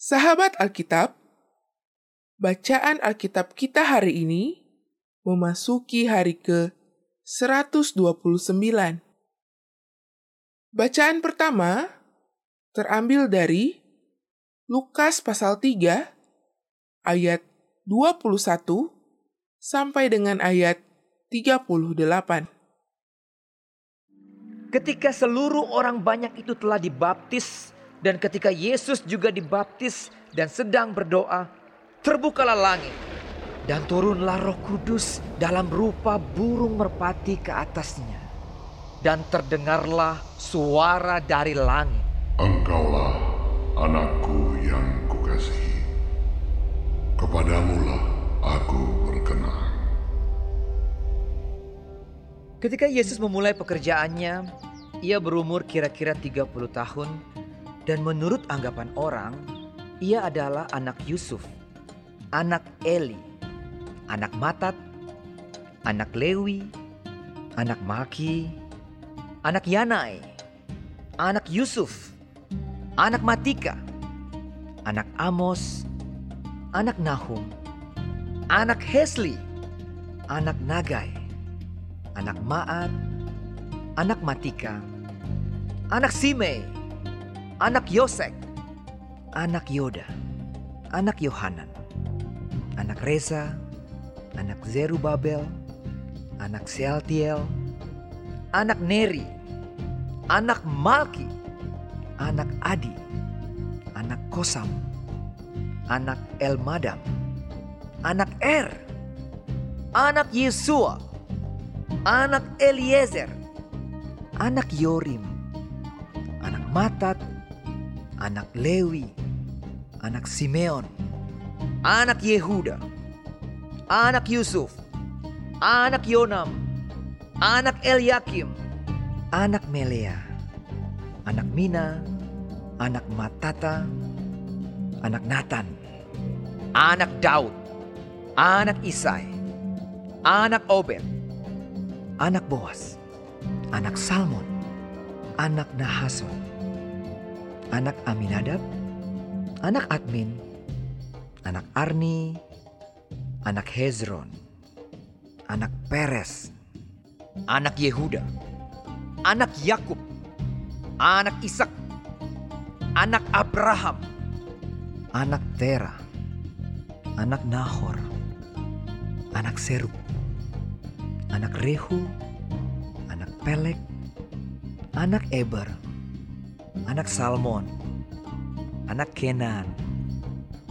Sahabat Alkitab, bacaan Alkitab kita hari ini memasuki hari ke-129. Bacaan pertama terambil dari Lukas pasal 3 ayat 21 sampai dengan ayat 38. Ketika seluruh orang banyak itu telah dibaptis dan ketika Yesus juga dibaptis dan sedang berdoa, terbukalah langit dan turunlah Roh Kudus dalam rupa burung merpati ke atasnya. Dan terdengarlah suara dari langit. Engkaulah anakku yang kukasihi. Kepadamulah aku berkenan. Ketika Yesus memulai pekerjaannya, ia berumur kira-kira 30 tahun dan menurut anggapan orang, ia adalah anak Yusuf, anak Eli, anak Matat, anak Lewi, anak Maki, anak Yanai, anak Yusuf, anak Matika, anak Amos, anak Nahum, anak Hesli, anak Nagai, anak Maat, anak Matika, anak Simei, anak Yosek, anak Yoda, anak Yohanan, anak Reza, anak Zerubabel, anak Sealtiel, anak Neri, anak Malki, anak Adi, anak Kosam, anak Elmadam, anak Er, anak Yesua, anak Eliezer, anak Yorim, anak Matat, anak Lewi, anak Simeon, anak Yehuda, anak Yusuf, anak Yonam, anak Eliakim, anak Melea, anak Mina, anak Matata, anak Nathan, anak Daud, anak Isai, anak Obed, anak Boas, anak Salmon, anak Nahason, anak Aminadab, anak Admin, anak Arni, anak Hezron, anak Peres, anak Yehuda, anak Yakub, anak Ishak, anak Abraham, anak Tera, anak Nahor, anak Seruk, anak Rehu, anak Pelek, anak Eber, anak Salmon, anak Kenan,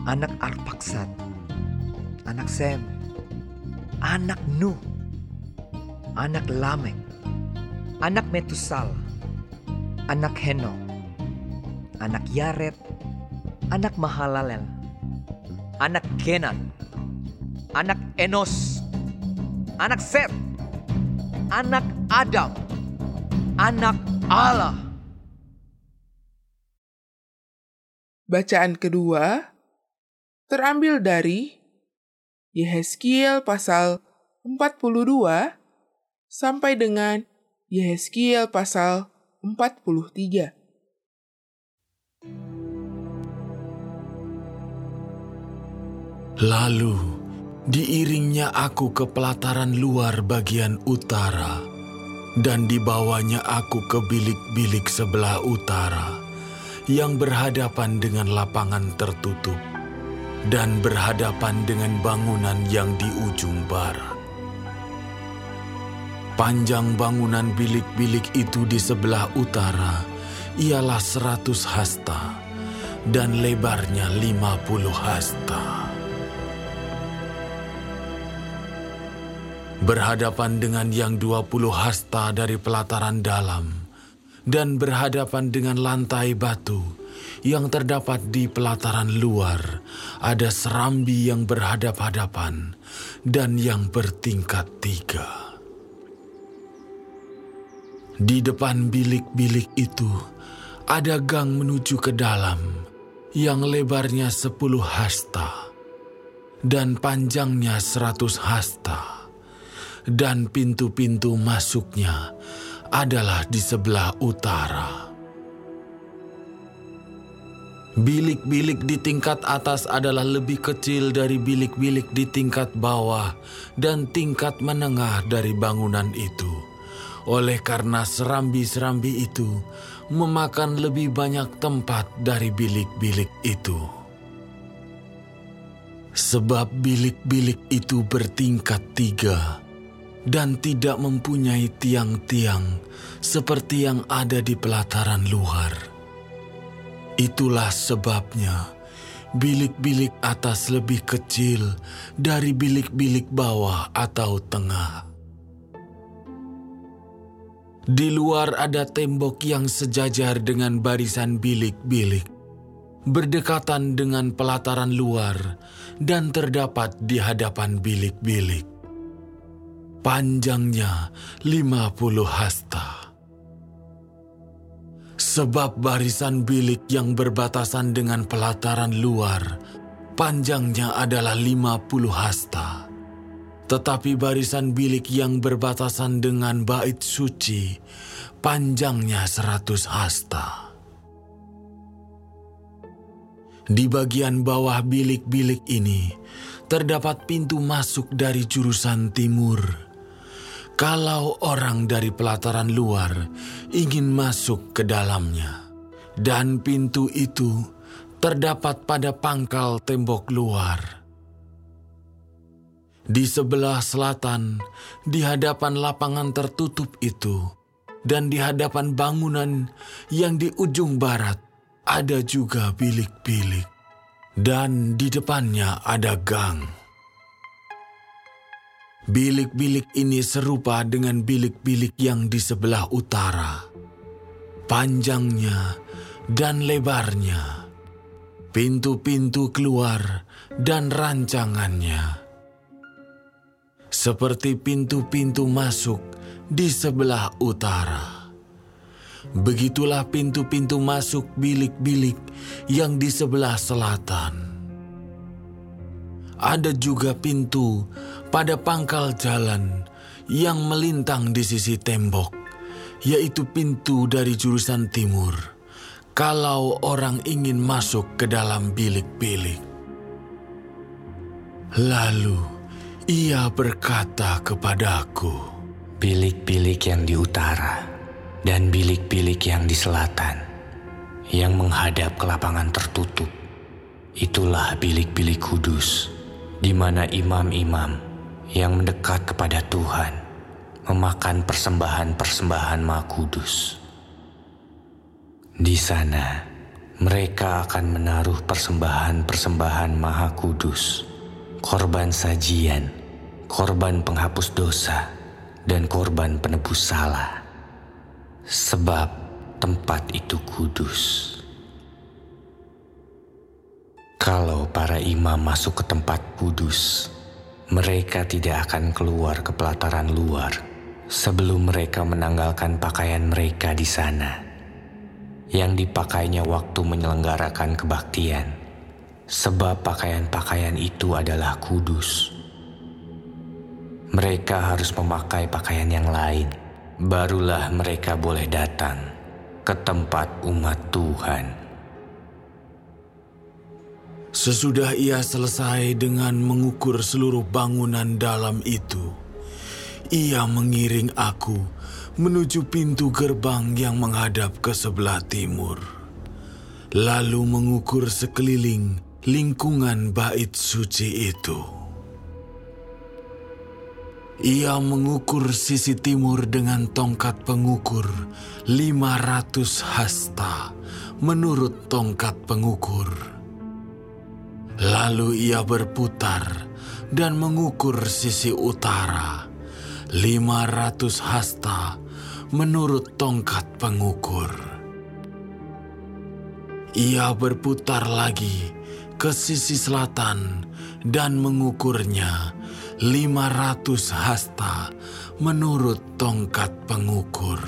anak Arpaksad, anak Sem, anak Nuh, anak Lamek, anak Metusal, anak Henok, anak Yaret, anak Mahalalel, anak Kenan, anak Enos, anak Set, anak Adam, anak Allah. Bacaan kedua terambil dari Yehezkiel pasal 42 sampai dengan Yehezkiel pasal 43. Lalu diiringnya aku ke pelataran luar bagian utara, dan dibawanya aku ke bilik-bilik sebelah utara yang berhadapan dengan lapangan tertutup dan berhadapan dengan bangunan yang di ujung barat. Panjang bangunan bilik-bilik itu di sebelah utara ialah seratus hasta dan lebarnya lima puluh hasta. Berhadapan dengan yang dua puluh hasta dari pelataran dalam dan berhadapan dengan lantai batu yang terdapat di pelataran luar, ada serambi yang berhadap-hadapan dan yang bertingkat tiga. Di depan bilik-bilik itu ada gang menuju ke dalam yang lebarnya sepuluh hasta dan panjangnya seratus hasta dan pintu-pintu masuknya adalah di sebelah utara. Bilik-bilik di tingkat atas adalah lebih kecil dari bilik-bilik di tingkat bawah dan tingkat menengah dari bangunan itu. Oleh karena serambi-serambi itu memakan lebih banyak tempat dari bilik-bilik itu. Sebab bilik-bilik itu bertingkat tiga dan tidak mempunyai tiang-tiang seperti yang ada di pelataran luar Itulah sebabnya bilik-bilik atas lebih kecil dari bilik-bilik bawah atau tengah. Di luar ada tembok yang sejajar dengan barisan bilik-bilik, berdekatan dengan pelataran luar dan terdapat di hadapan bilik-bilik. Panjangnya 50 hasta. Sebab barisan bilik yang berbatasan dengan pelataran luar, panjangnya adalah 50 hasta. Tetapi barisan bilik yang berbatasan dengan bait suci, panjangnya 100 hasta. Di bagian bawah bilik-bilik ini, terdapat pintu masuk dari jurusan timur kalau orang dari pelataran luar ingin masuk ke dalamnya, dan pintu itu terdapat pada pangkal tembok luar. Di sebelah selatan, di hadapan lapangan tertutup itu, dan di hadapan bangunan yang di ujung barat, ada juga bilik-bilik, dan di depannya ada gang. Bilik-bilik ini serupa dengan bilik-bilik yang di sebelah utara. Panjangnya dan lebarnya, pintu-pintu keluar dan rancangannya. Seperti pintu-pintu masuk di sebelah utara. Begitulah pintu-pintu masuk bilik-bilik yang di sebelah selatan. Ada juga pintu pada pangkal jalan yang melintang di sisi tembok, yaitu pintu dari jurusan timur. Kalau orang ingin masuk ke dalam bilik-bilik, lalu ia berkata kepadaku, "Bilik-bilik yang di utara dan bilik-bilik yang di selatan, yang menghadap ke lapangan tertutup, itulah bilik-bilik kudus." di mana imam-imam yang mendekat kepada Tuhan memakan persembahan-persembahan Maha Kudus. Di sana, mereka akan menaruh persembahan-persembahan Maha Kudus, korban sajian, korban penghapus dosa, dan korban penebus salah. Sebab tempat itu kudus. Kalau para imam masuk ke tempat kudus, mereka tidak akan keluar ke pelataran luar sebelum mereka menanggalkan pakaian mereka di sana, yang dipakainya waktu menyelenggarakan kebaktian, sebab pakaian-pakaian itu adalah kudus. Mereka harus memakai pakaian yang lain, barulah mereka boleh datang ke tempat umat Tuhan. Sesudah ia selesai dengan mengukur seluruh bangunan dalam itu, ia mengiring aku menuju pintu gerbang yang menghadap ke sebelah timur, lalu mengukur sekeliling lingkungan bait suci itu. Ia mengukur sisi timur dengan tongkat pengukur 500 hasta menurut tongkat pengukur Lalu ia berputar dan mengukur sisi utara, 500 hasta menurut tongkat pengukur. Ia berputar lagi ke sisi selatan dan mengukurnya 500 hasta menurut tongkat pengukur.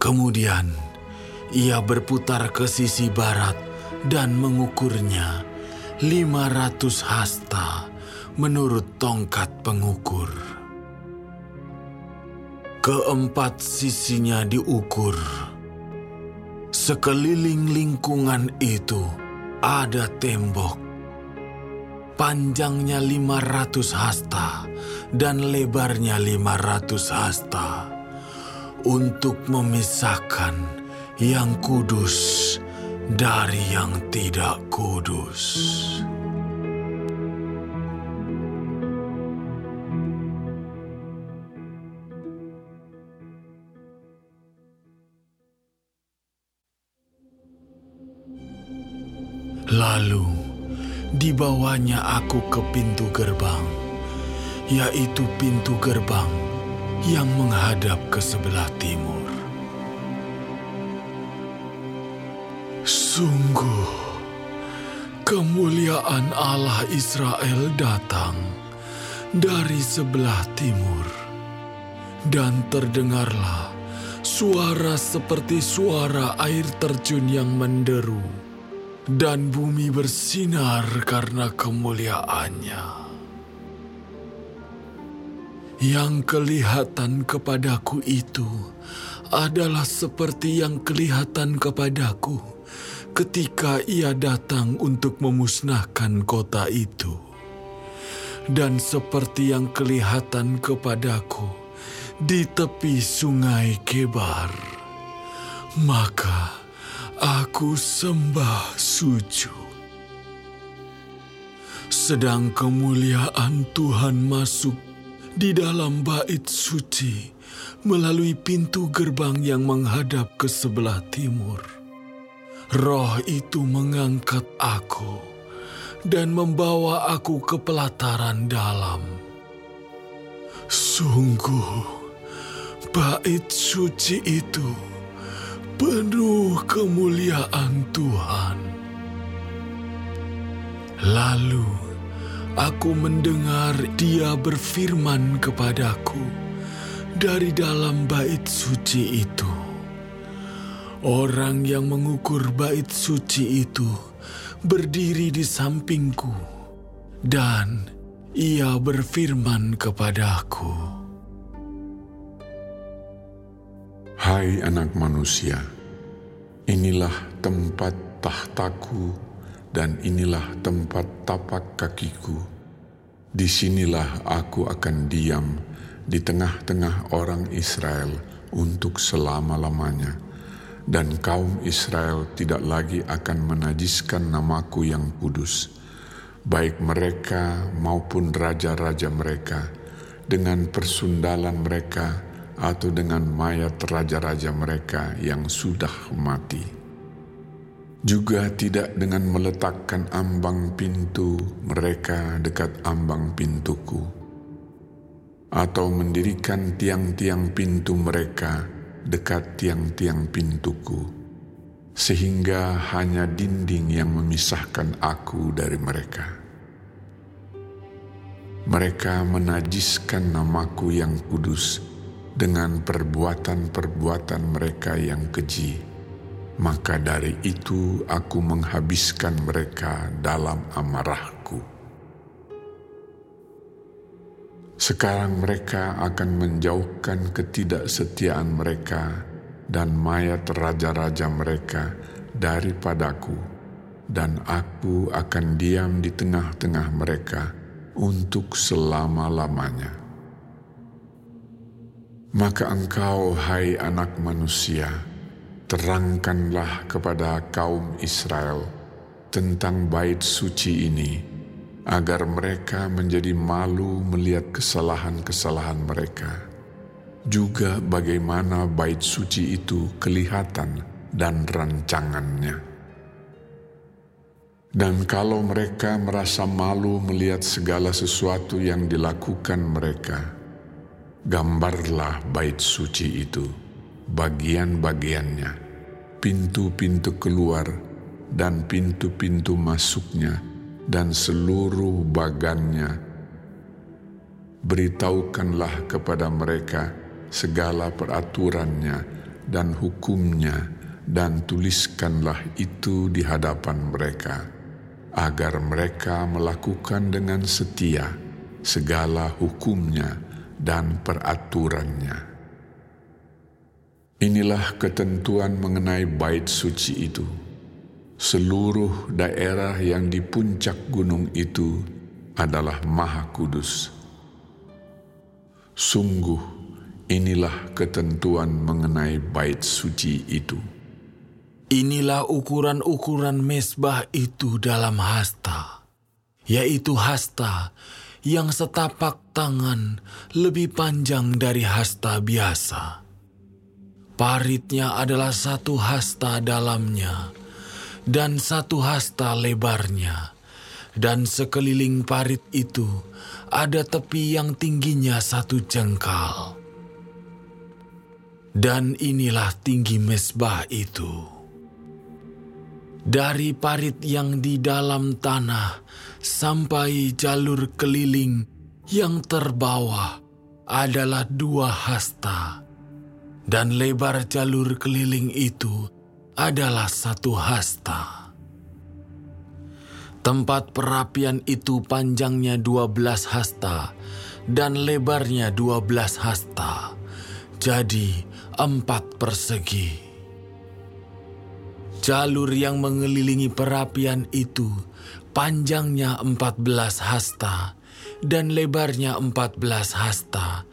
Kemudian ia berputar ke sisi barat dan mengukurnya 500 hasta menurut tongkat pengukur. Keempat sisinya diukur. Sekeliling lingkungan itu ada tembok. Panjangnya 500 hasta dan lebarnya 500 hasta untuk memisahkan yang kudus dari yang tidak kudus. Lalu dibawanya aku ke pintu gerbang, yaitu pintu gerbang yang menghadap ke sebelah timur. Sungguh, kemuliaan Allah Israel datang dari sebelah timur, dan terdengarlah suara seperti suara air terjun yang menderu. Dan bumi bersinar karena kemuliaannya. Yang kelihatan kepadaku itu adalah seperti yang kelihatan kepadaku ketika ia datang untuk memusnahkan kota itu. Dan seperti yang kelihatan kepadaku di tepi sungai Kebar. Maka Aku sembah sujud. Sedang kemuliaan Tuhan masuk di dalam bait suci melalui pintu gerbang yang menghadap ke sebelah timur. Roh itu mengangkat aku dan membawa aku ke pelataran dalam. Sungguh, bait suci itu penuh kemuliaan Tuhan. Lalu aku mendengar Dia berfirman kepadaku dari dalam bait suci itu. Orang yang mengukur bait suci itu berdiri di sampingku, dan ia berfirman kepadaku. Hai anak manusia, inilah tempat tahtaku dan inilah tempat tapak kakiku. Di sinilah aku akan diam di tengah-tengah orang Israel untuk selama-lamanya. Dan kaum Israel tidak lagi akan menajiskan namaku yang kudus, baik mereka maupun raja-raja mereka, dengan persundalan mereka atau dengan mayat raja-raja mereka yang sudah mati. Juga tidak dengan meletakkan ambang pintu mereka dekat ambang pintuku, atau mendirikan tiang-tiang pintu mereka dekat tiang-tiang pintuku, sehingga hanya dinding yang memisahkan aku dari mereka. Mereka menajiskan namaku yang kudus dengan perbuatan-perbuatan mereka yang keji, maka dari itu aku menghabiskan mereka dalam amarahku. Sekarang mereka akan menjauhkan ketidaksetiaan mereka dan mayat raja-raja mereka daripadaku, dan aku akan diam di tengah-tengah mereka untuk selama-lamanya. Maka engkau, hai anak manusia, terangkanlah kepada kaum Israel tentang bait suci ini, agar mereka menjadi malu melihat kesalahan-kesalahan mereka. Juga bagaimana bait suci itu kelihatan dan rancangannya. Dan kalau mereka merasa malu melihat segala sesuatu yang dilakukan mereka, Gambarlah bait suci itu, bagian-bagiannya, pintu-pintu keluar dan pintu-pintu masuknya, dan seluruh bagannya. Beritahukanlah kepada mereka segala peraturannya dan hukumnya, dan tuliskanlah itu di hadapan mereka, agar mereka melakukan dengan setia segala hukumnya dan peraturannya. Inilah ketentuan mengenai bait suci itu. Seluruh daerah yang di puncak gunung itu adalah maha kudus. Sungguh, inilah ketentuan mengenai bait suci itu. Inilah ukuran-ukuran mesbah itu dalam hasta, yaitu hasta yang setapak tangan lebih panjang dari hasta biasa Paritnya adalah satu hasta dalamnya dan satu hasta lebarnya. Dan sekeliling parit itu ada tepi yang tingginya satu jengkal. Dan inilah tinggi mesbah itu. Dari parit yang di dalam tanah sampai jalur keliling yang terbawah adalah dua hasta dan lebar jalur keliling itu adalah satu hasta. Tempat perapian itu panjangnya dua belas hasta dan lebarnya dua belas hasta, jadi empat persegi. Jalur yang mengelilingi perapian itu panjangnya empat belas hasta dan lebarnya empat belas hasta,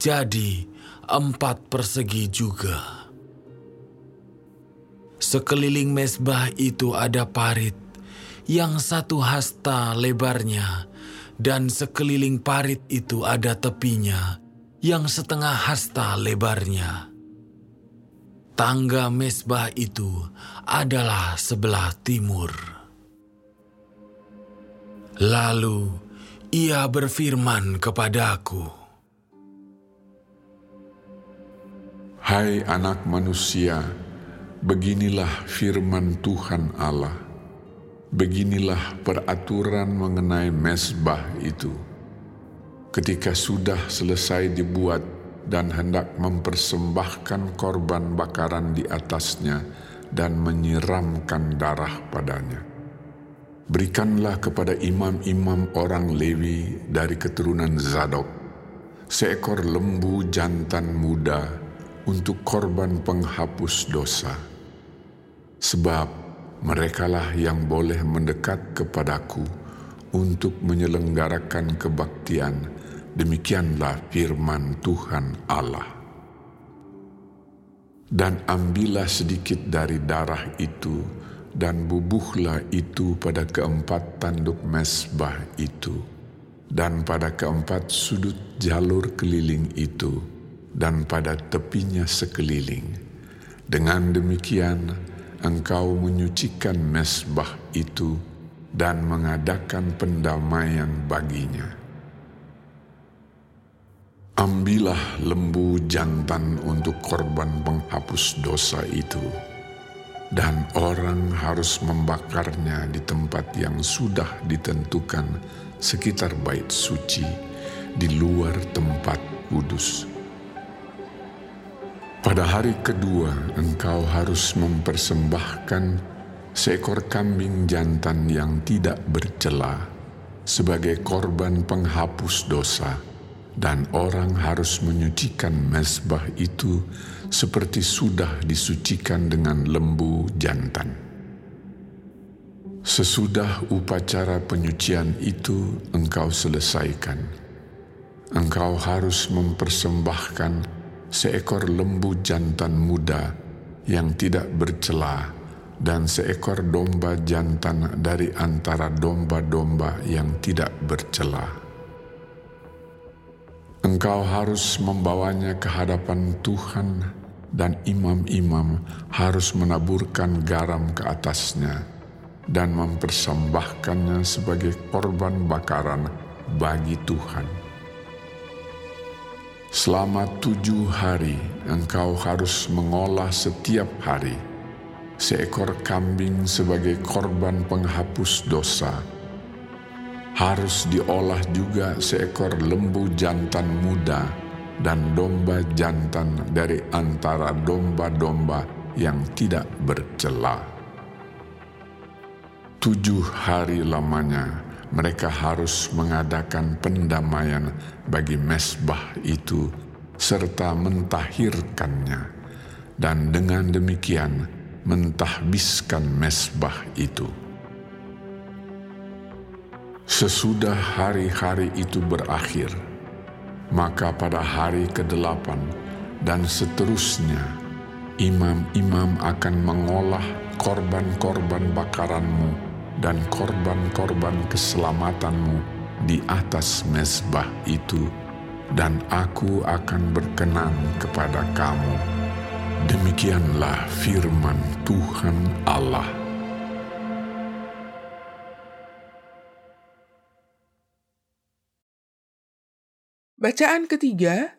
jadi empat persegi juga. Sekeliling mesbah itu ada parit yang satu hasta lebarnya dan sekeliling parit itu ada tepinya yang setengah hasta lebarnya. Tangga mesbah itu adalah sebelah timur. Lalu ia berfirman kepadaku, Hai anak manusia, beginilah firman Tuhan Allah. Beginilah peraturan mengenai mesbah itu. Ketika sudah selesai dibuat dan hendak mempersembahkan korban bakaran di atasnya dan menyiramkan darah padanya. Berikanlah kepada imam-imam orang Lewi dari keturunan Zadok seekor lembu jantan muda untuk korban penghapus dosa. Sebab merekalah yang boleh mendekat kepadaku untuk menyelenggarakan kebaktian. Demikianlah firman Tuhan Allah. Dan ambillah sedikit dari darah itu dan bubuhlah itu pada keempat tanduk mesbah itu dan pada keempat sudut jalur keliling itu dan pada tepinya sekeliling. Dengan demikian, engkau menyucikan mesbah itu dan mengadakan pendamaian baginya. Ambillah lembu jantan untuk korban penghapus dosa itu, dan orang harus membakarnya di tempat yang sudah ditentukan sekitar bait suci di luar tempat kudus pada hari kedua, engkau harus mempersembahkan seekor kambing jantan yang tidak bercela sebagai korban penghapus dosa, dan orang harus menyucikan mesbah itu seperti sudah disucikan dengan lembu jantan. Sesudah upacara penyucian itu engkau selesaikan. Engkau harus mempersembahkan seekor lembu jantan muda yang tidak bercela dan seekor domba jantan dari antara domba-domba yang tidak bercela. Engkau harus membawanya ke hadapan Tuhan dan imam-imam harus menaburkan garam ke atasnya dan mempersembahkannya sebagai korban bakaran bagi Tuhan Selama tujuh hari engkau harus mengolah setiap hari seekor kambing sebagai korban penghapus dosa. Harus diolah juga seekor lembu jantan muda dan domba jantan dari antara domba-domba yang tidak bercela. Tujuh hari lamanya mereka harus mengadakan pendamaian bagi mesbah itu serta mentahirkannya dan dengan demikian mentahbiskan mesbah itu. Sesudah hari-hari itu berakhir, maka pada hari ke-8 dan seterusnya, imam-imam akan mengolah korban-korban bakaranmu dan korban-korban keselamatanmu di atas mesbah itu, dan aku akan berkenan kepada kamu. Demikianlah firman Tuhan Allah. Bacaan ketiga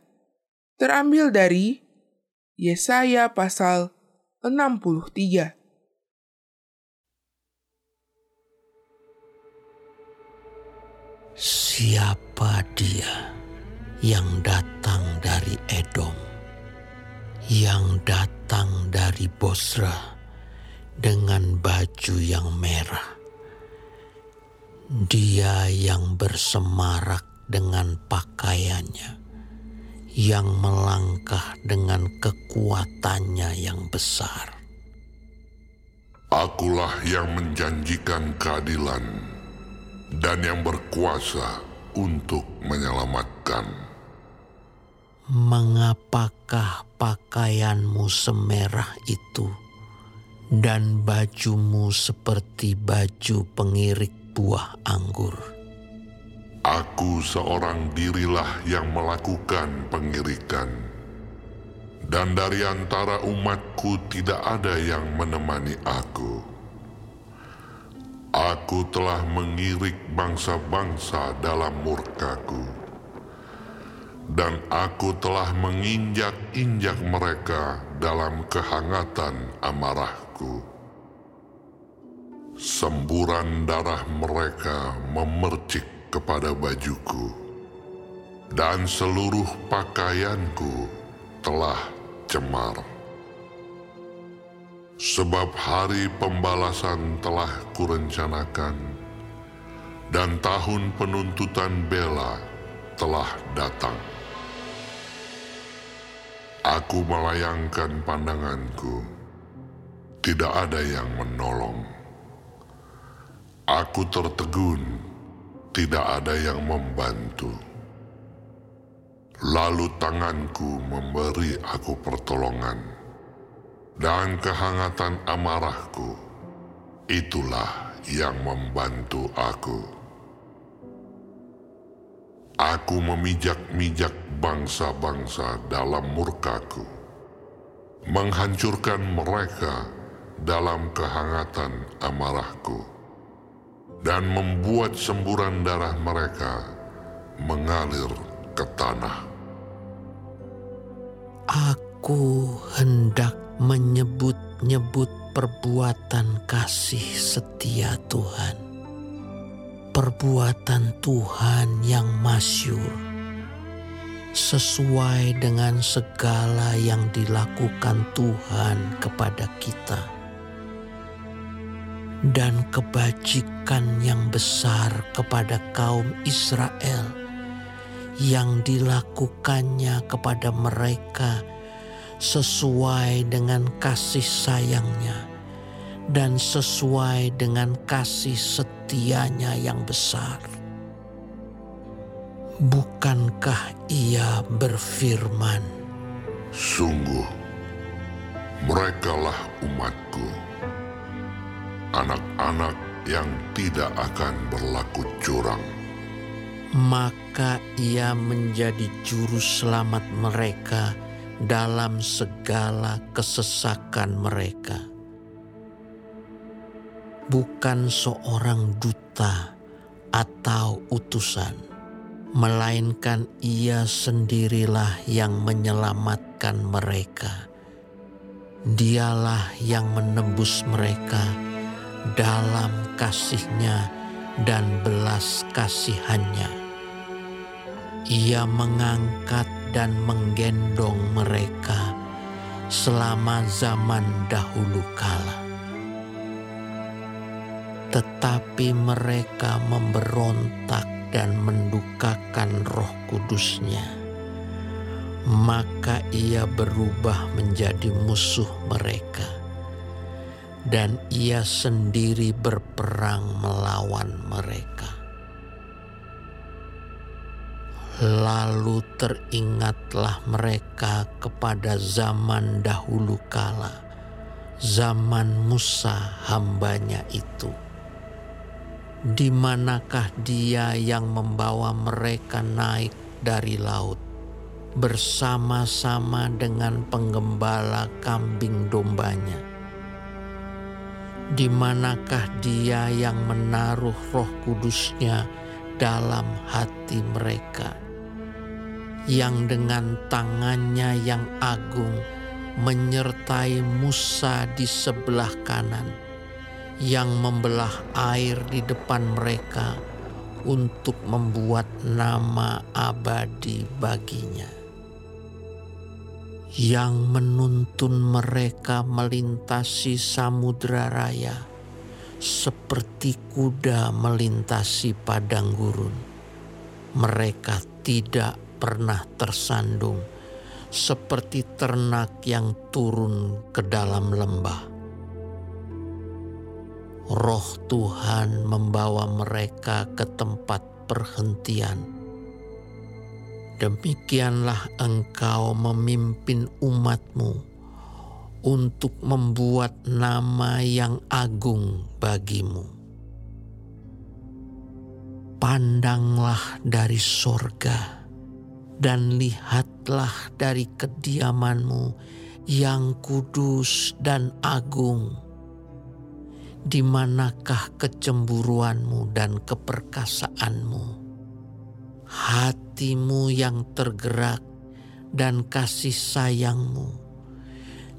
terambil dari Yesaya pasal 63. Siapa dia yang datang dari Edom, yang datang dari Bosra dengan baju yang merah? Dia yang bersemarak dengan pakaiannya, yang melangkah dengan kekuatannya yang besar. Akulah yang menjanjikan keadilan dan yang berkuasa untuk menyelamatkan. Mengapakah pakaianmu semerah itu dan bajumu seperti baju pengirik buah anggur? Aku seorang dirilah yang melakukan pengirikan. Dan dari antara umatku tidak ada yang menemani aku. Aku telah mengirik bangsa-bangsa dalam murkaku. Dan aku telah menginjak-injak mereka dalam kehangatan amarahku. Semburan darah mereka memercik kepada bajuku, dan seluruh pakaianku telah cemar. Sebab hari pembalasan telah kurencanakan, dan tahun penuntutan bela telah datang. Aku melayangkan pandanganku, tidak ada yang menolong. Aku tertegun tidak ada yang membantu. Lalu tanganku memberi aku pertolongan, dan kehangatan amarahku itulah yang membantu aku. Aku memijak-mijak bangsa-bangsa dalam murkaku, menghancurkan mereka dalam kehangatan amarahku dan membuat semburan darah mereka mengalir ke tanah. Aku hendak menyebut-nyebut perbuatan kasih setia Tuhan. Perbuatan Tuhan yang masyur sesuai dengan segala yang dilakukan Tuhan kepada kita dan kebajikan yang besar kepada kaum Israel yang dilakukannya kepada mereka sesuai dengan kasih sayangnya dan sesuai dengan kasih setianya yang besar. Bukankah ia berfirman, Sungguh, merekalah umatku anak-anak yang tidak akan berlaku curang. Maka ia menjadi juru selamat mereka dalam segala kesesakan mereka. Bukan seorang duta atau utusan, melainkan ia sendirilah yang menyelamatkan mereka. Dialah yang menembus mereka dalam kasihnya dan belas kasihannya. Ia mengangkat dan menggendong mereka selama zaman dahulu kala. Tetapi mereka memberontak dan mendukakan roh kudusnya. maka ia berubah menjadi musuh mereka, dan ia sendiri berperang melawan mereka. Lalu teringatlah mereka kepada zaman dahulu kala, zaman Musa hambanya itu. Di manakah dia yang membawa mereka naik dari laut bersama-sama dengan penggembala kambing dombanya? Di manakah dia yang menaruh roh kudusnya dalam hati mereka? Yang dengan tangannya yang agung menyertai Musa di sebelah kanan, yang membelah air di depan mereka untuk membuat nama abadi baginya, yang menuntun mereka melintasi samudra raya seperti kuda melintasi padang gurun. Mereka tidak pernah tersandung seperti ternak yang turun ke dalam lembah. Roh Tuhan membawa mereka ke tempat perhentian. Demikianlah engkau memimpin umatmu untuk membuat nama yang agung bagimu. Pandanglah dari sorga dan lihatlah dari kediamanmu yang kudus dan agung. Di manakah kecemburuanmu dan keperkasaanmu? Hatimu yang tergerak dan kasih sayangmu.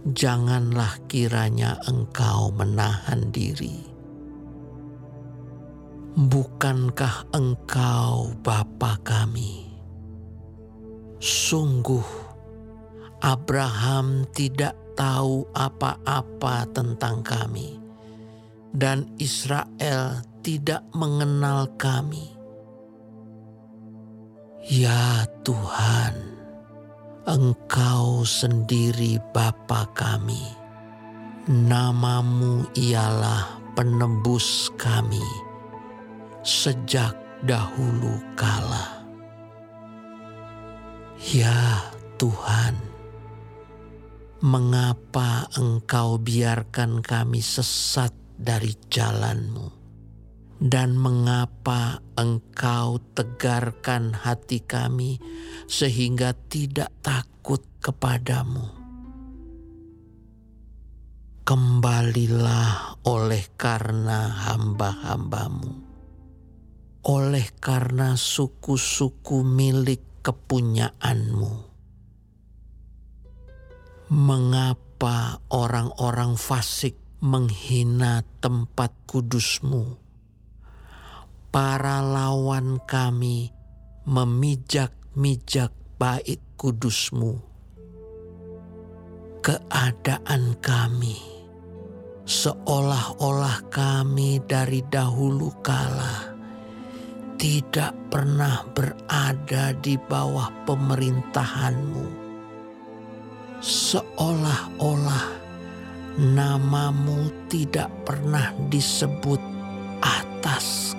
Janganlah kiranya engkau menahan diri. Bukankah engkau Bapa kami? Sungguh, Abraham tidak tahu apa-apa tentang kami, dan Israel tidak mengenal kami. Ya Tuhan, Engkau sendiri Bapa kami. Namamu ialah penebus kami sejak dahulu kala. Ya Tuhan, mengapa Engkau biarkan kami sesat dari jalan-Mu? Dan mengapa Engkau tegarkan hati kami sehingga tidak takut kepadamu? Kembalilah oleh karena hamba-hambamu, oleh karena suku-suku milik kepunyaanmu. Mengapa orang-orang fasik menghina tempat kudusmu? Para lawan kami memijak-mijak bait kudusmu. Keadaan kami seolah-olah kami dari dahulu kala tidak pernah berada di bawah pemerintahanmu. Seolah-olah namamu tidak pernah disebut atas